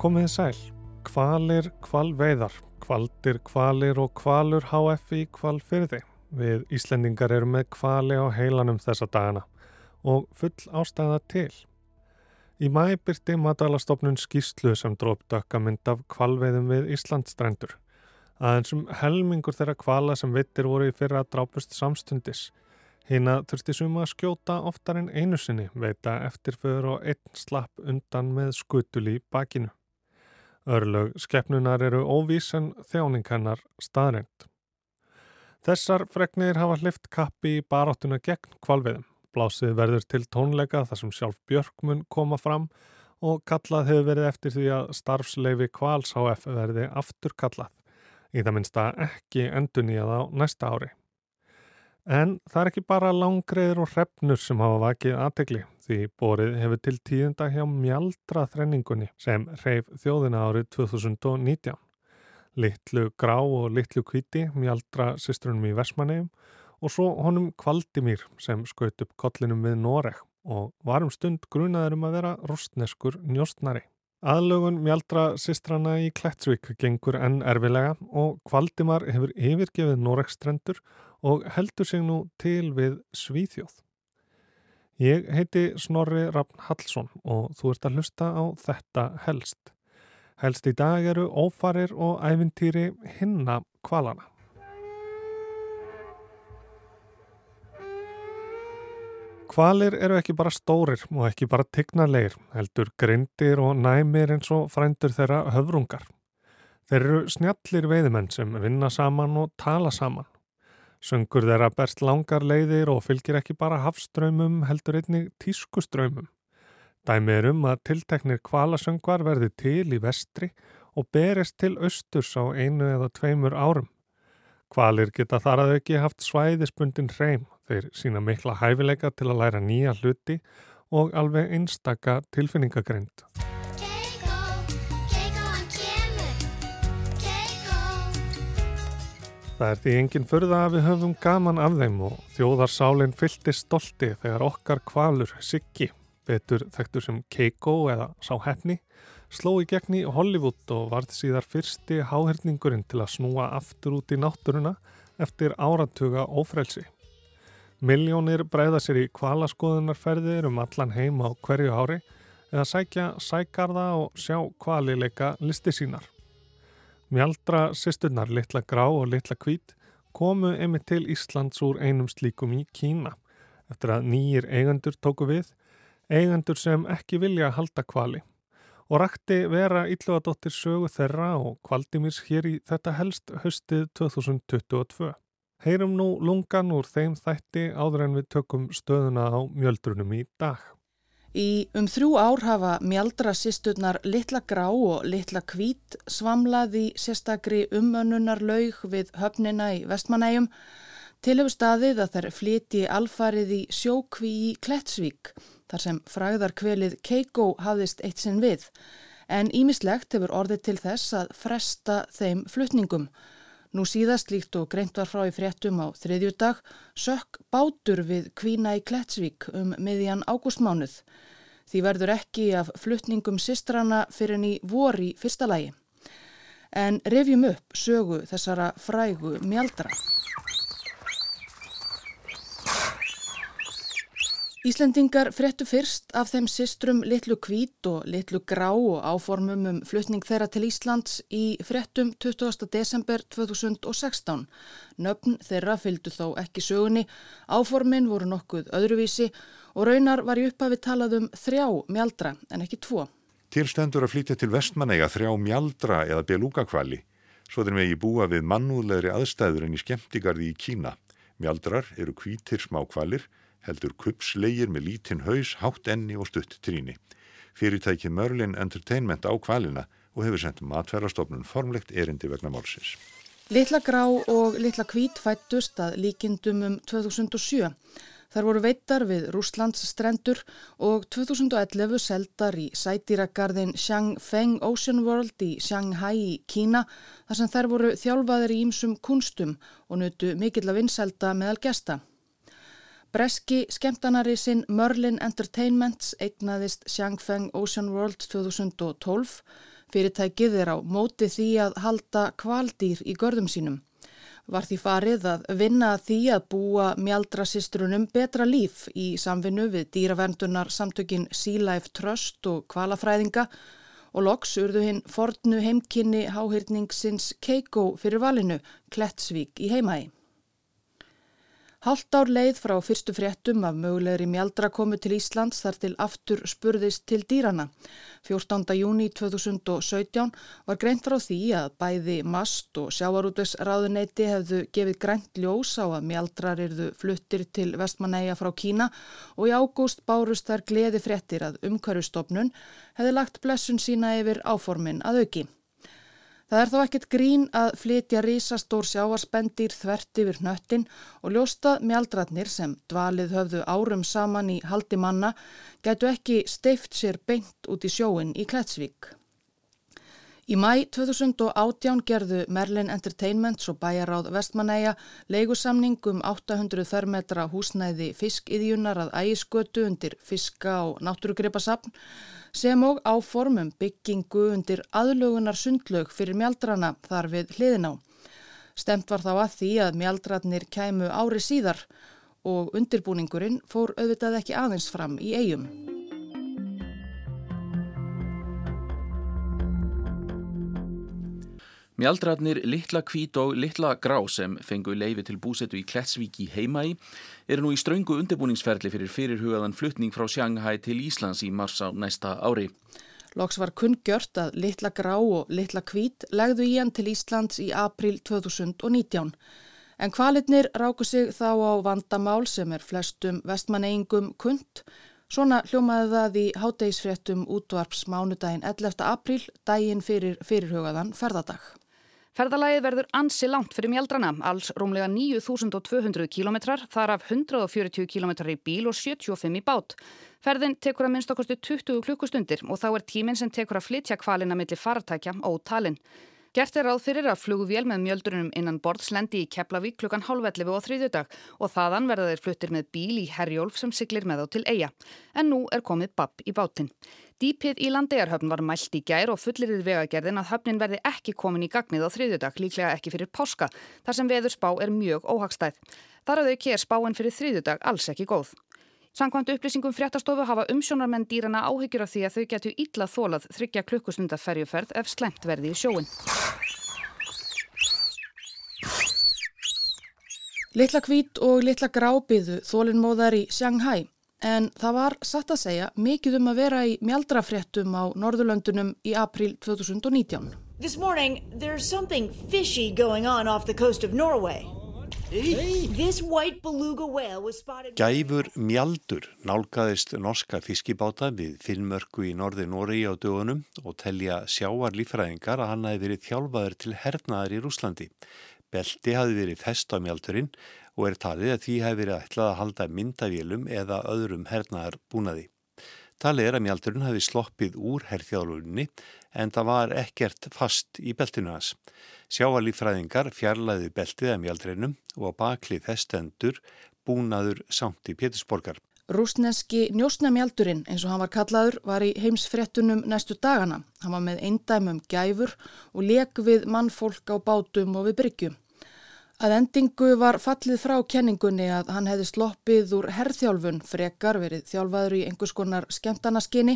Komið sæl, kvalir, kvalveiðar, kvaldir, kvalir og kvalur HF í kvalfyrði. Við Íslendingar erum með kvali á heilanum þessa dagana og full ástæða til. Í mæ byrti matalastofnun skýslu sem dróp dökka mynd af kvalveiðum við Íslandstrendur. Aðeins um helmingur þeirra kvala sem vittir voru í fyrra drápust samstundis. Hina þurfti suma að skjóta oftar en einu sinni, veita eftirföður og einn slapp undan með skutul í bakinu. Örlög skeppnunar eru óvís en þjáning hennar staðreint. Þessar fregnir hafa hlift kappi í baráttuna gegn kvalviðum. Blásið verður til tónleika þar sem sjálf Björkmun koma fram og kallað hefur verið eftir því að starfsleifi Kvals HF verði aftur kallað. Í það minnsta ekki endur nýjað á næsta ári. En það er ekki bara langreður og hrefnur sem hafa vakið aðtegli því borið hefur til tíðenda hjá mjaldra þrenningunni sem reyf þjóðina árið 2019. Littlu grá og littlu kvíti mjaldra systrunum í Versmanegum og svo honum Kvaldimír sem skaut upp kollinum við Noreg og varum stund grunaður um að vera rostneskur njóstnari. Aðlögun mjaldra systrana í Klettsvík gengur enn erfilega og Kvaldimar hefur yfirgefið Noregstrendur og heldur sig nú til við Svíþjóð. Ég heiti Snorri Rafn Hallsson og þú ert að hlusta á þetta helst. Helst í dag eru ófarir og æfintýri hinna kvalana. Kvalir eru ekki bara stórir og ekki bara tignarleir, heldur grindir og næmir eins og frændur þeirra höfrungar. Þeir eru snjallir veiðmenn sem vinna saman og tala saman. Söngur þeirra berst langar leiðir og fylgir ekki bara hafströymum heldur einnig tískuströymum. Dæmi er um að tilteknir kvalasöngvar verði til í vestri og berist til austurs á einu eða tveimur árum. Kvalir geta þar að auki haft svæðispundin hreim, þeir sína mikla hæfileika til að læra nýja hluti og alveg einstaka tilfinningagreind. Það er því enginn förða að við höfum gaman af þeim og þjóðarsálinn fylgti stolti þegar okkar kvalur Siggi, betur þekktur sem Keiko eða Sáhefni, sló í gegn í Hollywood og varð síðar fyrsti háherningurinn til að snúa aftur út í náttúruna eftir áratuga ófrelsi. Miljónir breyða sér í kvalaskoðunarferðir um allan heim á hverju ári eða sækja sækarða og sjá kvalileika listi sínar. Mjaldra sýsturnar litla grá og litla hvít komu einmitt til Íslands úr einum slíkum í Kína eftir að nýjir eigendur tóku við, eigendur sem ekki vilja halda kvali og rakti vera Ílluadóttir sögu þeirra og Kvaldimírs hér í þetta helst höstið 2022. Heyrum nú lungan úr þeim þætti áður en við tökum stöðuna á mjöldrunum í dag. Í um þrjú ár hafa mjaldra sýsturnar litla grá og litla kvít svamlaði sérstakri umönnunar laug við höfnina í vestmanægjum til hefur staðið að þær fliti alfarið í sjókví í Klettsvík þar sem fræðarkvelið Keiko hafðist eitt sinn við en ímislegt hefur orðið til þess að fresta þeim flutningum. Nú síðast líkt og greint var frá í fréttum á þriðjúdag sökk bátur við kvína í Klettsvík um miðjan ágústmánuð. Því verður ekki af flutningum sistrana fyrir ný voru í fyrsta lægi. En revjum upp sögu þessara frægu mjaldra. Íslendingar fréttu fyrst af þeim sistrum litlu kvít og litlu grá og áformum um flutning þeirra til Íslands í fréttum 20. desember 2016. Nöfn þeirra fylgdu þó ekki sögunni, áformin voru nokkuð öðruvísi og raunar var í upphafi talað um þrjá mjaldra en ekki tvo. Tilstendur að flytja til vestmanega þrjá mjaldra eða belúkakvali, svo þeir megi búa við mannúðlegri aðstæður en í skemmtigarði í Kína. Mjaldrar eru kvítir smákvalir heldur kupslegir með lítinn haus, hátt enni og stutt tríni. Fyrirtæki Merlin Entertainment á kvalina og hefur sendt matfærastofnun formlegt erindi vegna málsins. Litla grá og litla kvít fættust að líkindum um 2007. Þar voru veittar við Rúslands strendur og 2011 seldar í sætýragarðin Xiangfeng Ocean World í Shanghai í Kína þar sem þær voru þjálfaðir í ímsum kunstum og nutu mikill að vinselda meðal gesta. Breski skemmtanari sinn Merlin Entertainments eignaðist Xiangfeng Ocean World 2012 Fyrirtækið er á móti því að halda kvaldýr í görðum sínum. Var því farið að vinna því að búa mjaldrasistrunum betra líf í samvinnu við dýraverndunar samtökin Sea Life Trust og kvalafræðinga og loks urðu hinn fornu heimkynni háhyrningsins Keiko fyrir valinu Klettsvík í heimægi. Hallt ár leið frá fyrstu fréttum af mögulegri mjaldra komu til Íslands þar til aftur spurðist til dýrana. 14. júni 2017 var greint frá því að bæði mast og sjávarútvegsráðuneyti hefðu gefið grænt ljós á að mjaldrar erðu fluttir til vestmanæja frá Kína og í ágúst bárust þar gleði fréttir að umhverjustofnun hefði lagt blessun sína yfir áformin að auki. Það er þó ekkert grín að flytja risastór sjáarspendir þvert yfir hnöttin og ljósta mjaldratnir sem dvalið höfðu árum saman í haldi manna gætu ekki steift sér beint út í sjóin í Kletsvík. Í mæ 2018 gerðu Merlin Entertainments og bæjaráð Vestmanæja leigusamning um 800 þörmetra húsnæði fiskiðjunar að ægiskötu undir fiska og náttúrugripasapn sem og áformum byggingu undir aðlugunar sundlög fyrir mjaldrana þar við hliðin á. Stemt var þá að því að mjaldratnir kæmu ári síðar og undirbúningurinn fór auðvitað ekki aðeins fram í eigum. Mjaldrarnir Littla Kvít og Littla Grá sem fengu leifi til búsetu í Kletsvík í heimægi eru nú í ströngu undirbúningsferli fyrir fyrirhugaðan fluttning frá Sjanghæ til Íslands í mars á næsta ári. Loks var kunngjört að Littla Grá og Littla Kvít legðu í hann til Íslands í april 2019. En kvalitnir ráku sig þá á vandamál sem er flestum vestmanneingum kund. Svona hljómaði það í háttegisfréttum útvarps mánudaginn 11. april, daginn fyrir fyrirhugaðan ferðadag. Ferðalagið verður ansi langt fyrir mjaldrana, alls rúmlega 9200 kilometrar, þar af 140 kilometrar í bíl og 75 í bát. Ferðin tekur að minnst okkurstu 20 klukkustundir og þá er tíminn sem tekur að flytja kvalina millir fartækja og talin. Gert er ráð fyrir að flugvél með mjöldurunum innan borðslendi í Keflavík klukkan hálfellefu og þriðjudag og þaðan verða þeir fluttir með bíl í Herjólf sem siglir með þá til eiga. En nú er komið babb í bátinn. Dýpið í landegarhöfn var mælt í gær og fullirðið vegagerðin að höfnin verði ekki komin í gagnið á þriðjudag, líklega ekki fyrir páska, þar sem veður spá er mjög óhagstæð. Þar að þau kér spáin fyrir þriðjudag alls ekki góð. Sankvæmt upplýsingum fréttastofu hafa umsjónarmenn dýrana áhyggjur af því að þau getur illa þólað þryggja klukkustunda ferjuferð ef slemt verði í sjóin. Littla kvít og litla grábiðu þólinnmóðar í Shanghai En það var satt að segja mikið um að vera í mjaldrafréttum á Norðurlöndunum í april 2019. This morning there's something fishy going on off the coast of Norway. Gæfur mjaldur nálgæðist norska fiskibáta við finnmörku í norði Nóri á dögunum og telja sjáar lífræðingar að hann hafi verið þjálfaður til hernaðar í Rúslandi. Belti hafi verið fest á mjaldurinn og er talið að því hefur verið ætlað að halda myndavélum eða öðrum hernaðar búnaði. Talið er að mjaldurinn hafi sloppið úr herþjálfurinni en það var ekkert fast í beltinu hans. Sjáalífræðingar fjarlæði beltið að mjaldurinnum og baklið þesstendur búnaður samt í Pétursborgar. Rúsneski njósnamjaldurinn, eins og hann var kallaður, var í heimsfrettunum næstu dagana. Hann var með eindæmum gæfur og leik við mannfólk á bátum og við bryggjum. Að endingu var fallið frá kenningunni að hann hefði sloppið úr herrþjálfun frekar verið þjálfaður í einhvers konar skemtanaskinni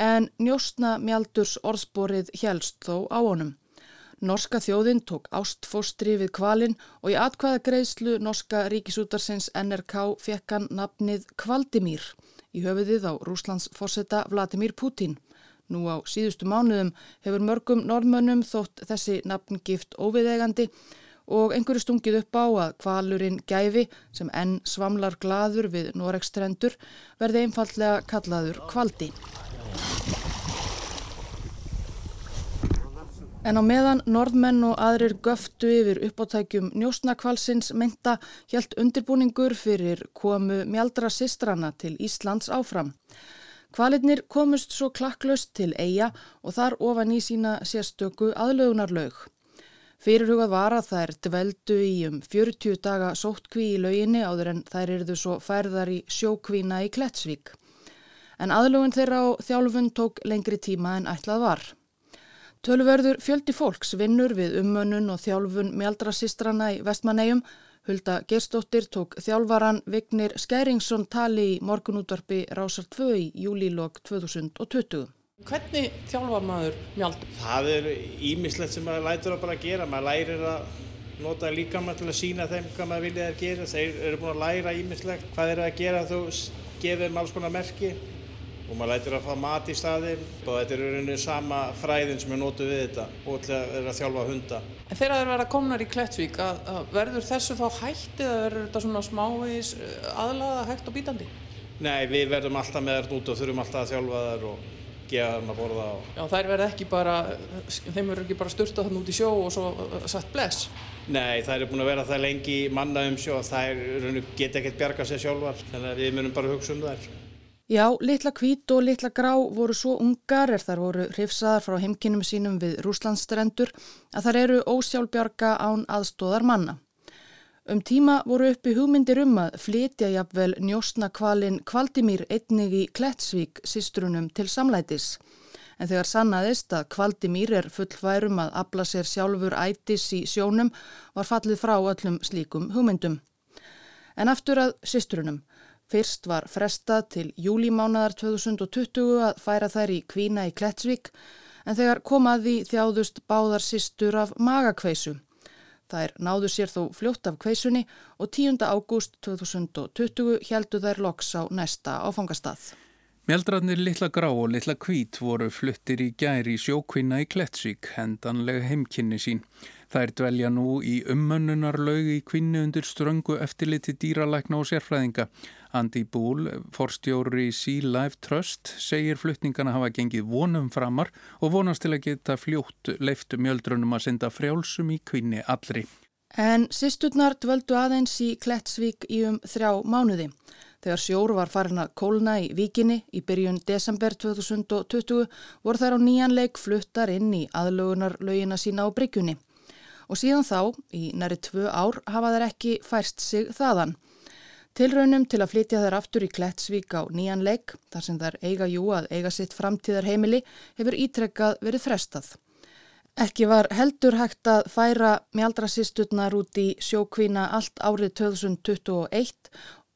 en njóstna mjaldurs orðsporið helst þó á honum. Norska þjóðinn tók ástfóstri við kvalin og í atkvæða greiðslu Norska ríkisútarsins NRK fekk hann nafnið Kvaldimír í höfuðið á Rúslands fórseta Vladimir Putin. Nú á síðustu mánuðum hefur mörgum norðmönnum þótt þessi nafngift óviðegandi og einhverju stungið upp á að kvalurinn gæfi sem enn svamlar gladur við Noregstrendur verði einfallega kallaður kvaldi. En á meðan norðmenn og aðrir göftu yfir uppáttækjum njósnakvalsins mynda hjælt undirbúningur fyrir komu mjaldra sistrana til Íslands áfram. Kvalinnir komust svo klakklaust til eiga og þar ofan í sína sérstöku aðlögunarlaug. Fyrirhugað var að þær dveldu í um 40 daga sóttkví í lauginni áður en þær eruðu svo færðar í sjókvína í Klettsvík. En aðlugun þeirra á þjálfun tók lengri tíma en ætlað var. Tölverður fjöldi fólks vinnur við ummönnun og þjálfun mjaldrasistrana í Vestmannegjum. Hulda Gerstóttir tók þjálfaran Vignir Skæringsson tali í morgunútvarpi Rásar 2 í júlílokk 2020. Hvernig þjálfa maður mjaldur? Það er ímislegt sem maður lætur að bara gera. Maður lærir að nota líka maður til að sína þeim hvað maður vilja þeir gera. Þeir eru búin að læra ímislegt hvað þeir eru að gera þú gefið þeim alls konar merki og maður lætur að fá mat í staðin og þetta er rauninu sama fræðin sem er nótu við þetta og til að vera að þjálfa hunda. En þegar þeir verða komnar í Klettsvík, að, að verður þessu þá hætti eða verður þetta svona smávegis eh, aðlaða hægt og bítandi? Nei, við verðum alltaf með þær út og þurfum alltaf að þjálfa þær og þeim að borða. Og... Já, þær verða ekki bara, þeim verður ekki bara styrta þann út í sjó og svo eh, satt bless? Nei, þær er búin að vera það lengi manna um sjó að þær geta ekkert bjarga sér sjálfar, þannig að við munum bara hugsa um þær. Já, litla kvít og litla grá voru svo ungar er þar voru hrifsaðar frá heimkinnum sínum við Rúslandstrendur að þar eru ósjálfbjarga án aðstóðar manna. Um tíma voru uppi hugmyndir um að flytja jafnvel njóstnakvalin Kvaldimír einnig í Klettsvík sístrunum til samlætis. En þegar sannaðist að Kvaldimír er fullværum að abla sér sjálfur ætis í sjónum var fallið frá öllum slíkum hugmyndum. En aftur að sístrunum. Fyrst var frestað til júlímánadar 2020 að færa þær í kvína í Klettsvík en þegar komaði þjáðust báðar sístur af magakveisu. Þær náðu sér þó fljótt af kveisunni og 10. ágúst 2020 heldu þær loks á næsta áfangastað. Mjaldrarnir Littla Grá og Littla Kvít voru fluttir í gæri sjókvinna í Klettsvík, hendanlega heimkynni sín. Þær dvelja nú í ummönnunarlaug í kvinni undir ströngu eftirliti dýralækna og sérfræðinga. Andy Búl, forstjóri Sea Life Trust, segir flutningana hafa gengið vonum framar og vonast til að geta fljótt leiftu mjöldrunum að senda frjálsum í kvinni allri. En sýsturnar dvöldu aðeins í Klettsvík í um þrjá mánuði. Þegar sjór var farin að kólna í vikinni í byrjun desember 2020 voru þær á nýjanleik fluttar inn í aðlögunarlaugina sína á bryggjunni. Og síðan þá, í næri tvö ár, hafa þær ekki færst sig þaðan. Tilraunum til að flytja þær aftur í Klettsvík á nýjan leik, þar sem þær eiga jú að eiga sitt framtíðarheimili, hefur ítrekkað verið frestað. Ekki var heldur hægt að færa mjaldrasistutnar út í sjókvína allt árið 2021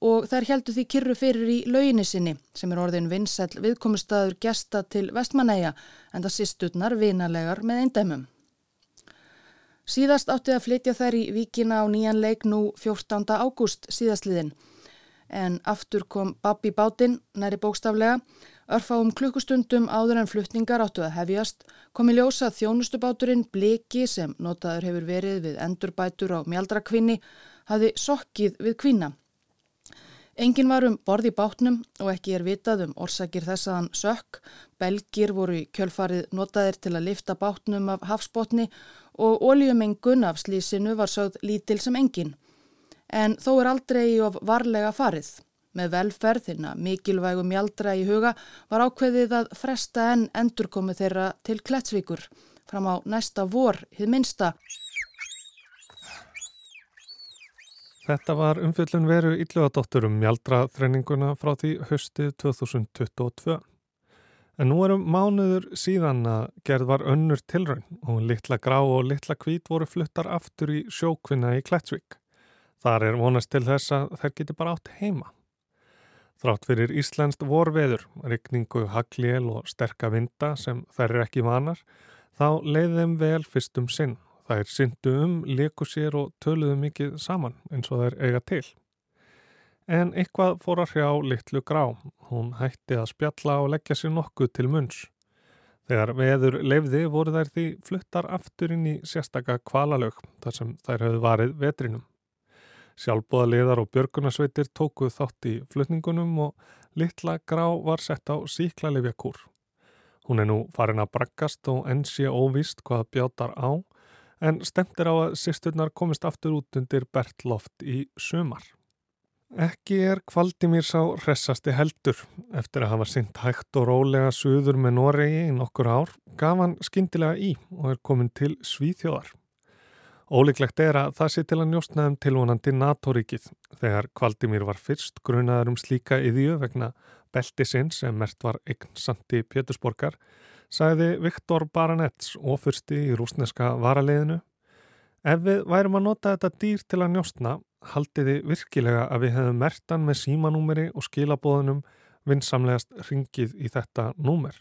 og þær heldur því kyrru fyrir í lauginni sinni sem er orðin vinsæl viðkomustadur gesta til vestmanæja en það sistutnar vinalegar með eindæmum. Síðast átti að flytja þær í vikina á nýjan leik nú 14. ágúst síðastliðin. En aftur kom Babbi bátinn, næri bókstaflega, örfáum klukkustundum áður en flutningar áttu að hefjast, kom í ljósa þjónustubáturinn Bliki sem notaður hefur verið við endurbætur á mjaldrakvinni, hafi sokkið við kvinna. Engin var um borð í bátnum og ekki er vitað um orsakir þess að hann sökk. Belgir voru í kjölfarið notaðir til að lifta bátnum af hafsbótni og ólíumengun af slísinu var sögð lítil sem engin. En þó er aldrei of varlega farið. Með velferðina mikilvægum jaldra í huga var ákveðið að fresta enn endurkomu þeirra til Klettsvíkur fram á næsta vor, hið minsta. Þetta var umfjöllun veru Ylluadóttur um mjaldraþreininguna frá því höstið 2022. En nú erum mánuður síðan að gerð var önnur tilraun og litla grá og litla kvít voru fluttar aftur í sjókvinna í Klettsvík. Þar er vonast til þess að þær geti bara átt heima. Þrátt fyrir Íslandst vorveður, rikningu, hagljél og sterka vinda sem þær er ekki vanar, þá leiði þeim vel fyrstum sinn. Þær syndu um, leku sér og töluðu mikið saman eins og þær eiga til. En eitthvað fór að hrjá litlu grá. Hún hætti að spjalla og leggja sér nokkuð til munns. Þegar veður lefði voru þær því fluttar aftur inn í sérstaka kvalalög þar sem þær höfðu varið vetrinum. Sjálfbóðaliðar og björgunarsveitir tókuð þátt í flutningunum og litla grá var sett á síklarlefjakúr. Hún er nú farin að braggast og enn sé óvist hvað bjátar á en stemtir á að sýsturnar komist aftur út undir Bertloft í sumar. Ekki er Kvaldimír sá hressasti heldur. Eftir að hafa synt hægt og rólega suður með Noregi í nokkur ár gaf hann skindilega í og er komin til Svíþjóðar. Óleiklegt er að það sé til að njóstnaðum tilvonandi NATO-ríkið þegar Kvaldimír var fyrst grunaður um slíka yðju vegna belti sinn sem mert var eign Sandi Pétursborgar sagði Viktor Baranets, ofursti í rúsneska varaliðinu. Ef við værum að nota þetta dýr til að njóstna, haldiði virkilega að við hefðum mertan með símanúmeri og skilabóðunum vinsamlegast ringið í þetta númer.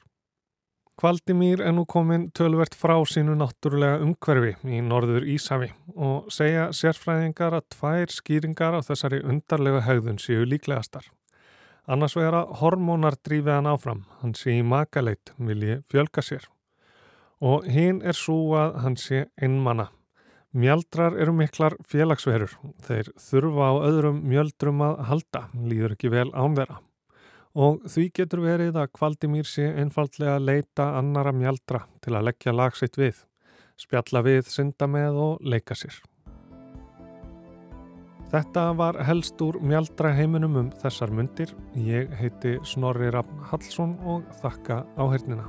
Kvaldimír er nú komin tölvert frá sínu náttúrulega umhverfi í norður Ísafi og segja sérfræðingar að tvær skýringar á þessari undarlega haugðun séu líklegastar. Annars vegar að hormónar drífi hann áfram, hann sé í makaleit, vilji fjölga sér. Og hinn er svo að hann sé einmanna. Mjaldrar eru miklar félagsverur, þeir þurfa á öðrum mjöldrum að halda, líður ekki vel ánvera og því getur verið að Kvaldimír sé einfallega að leita annara mjaldra til að leggja lagsitt við, spjalla við, synda með og leika sér. Þetta var helst úr mjaldra heiminum um þessar myndir. Ég heiti Snorri Raffn Hallsson og þakka áhernina.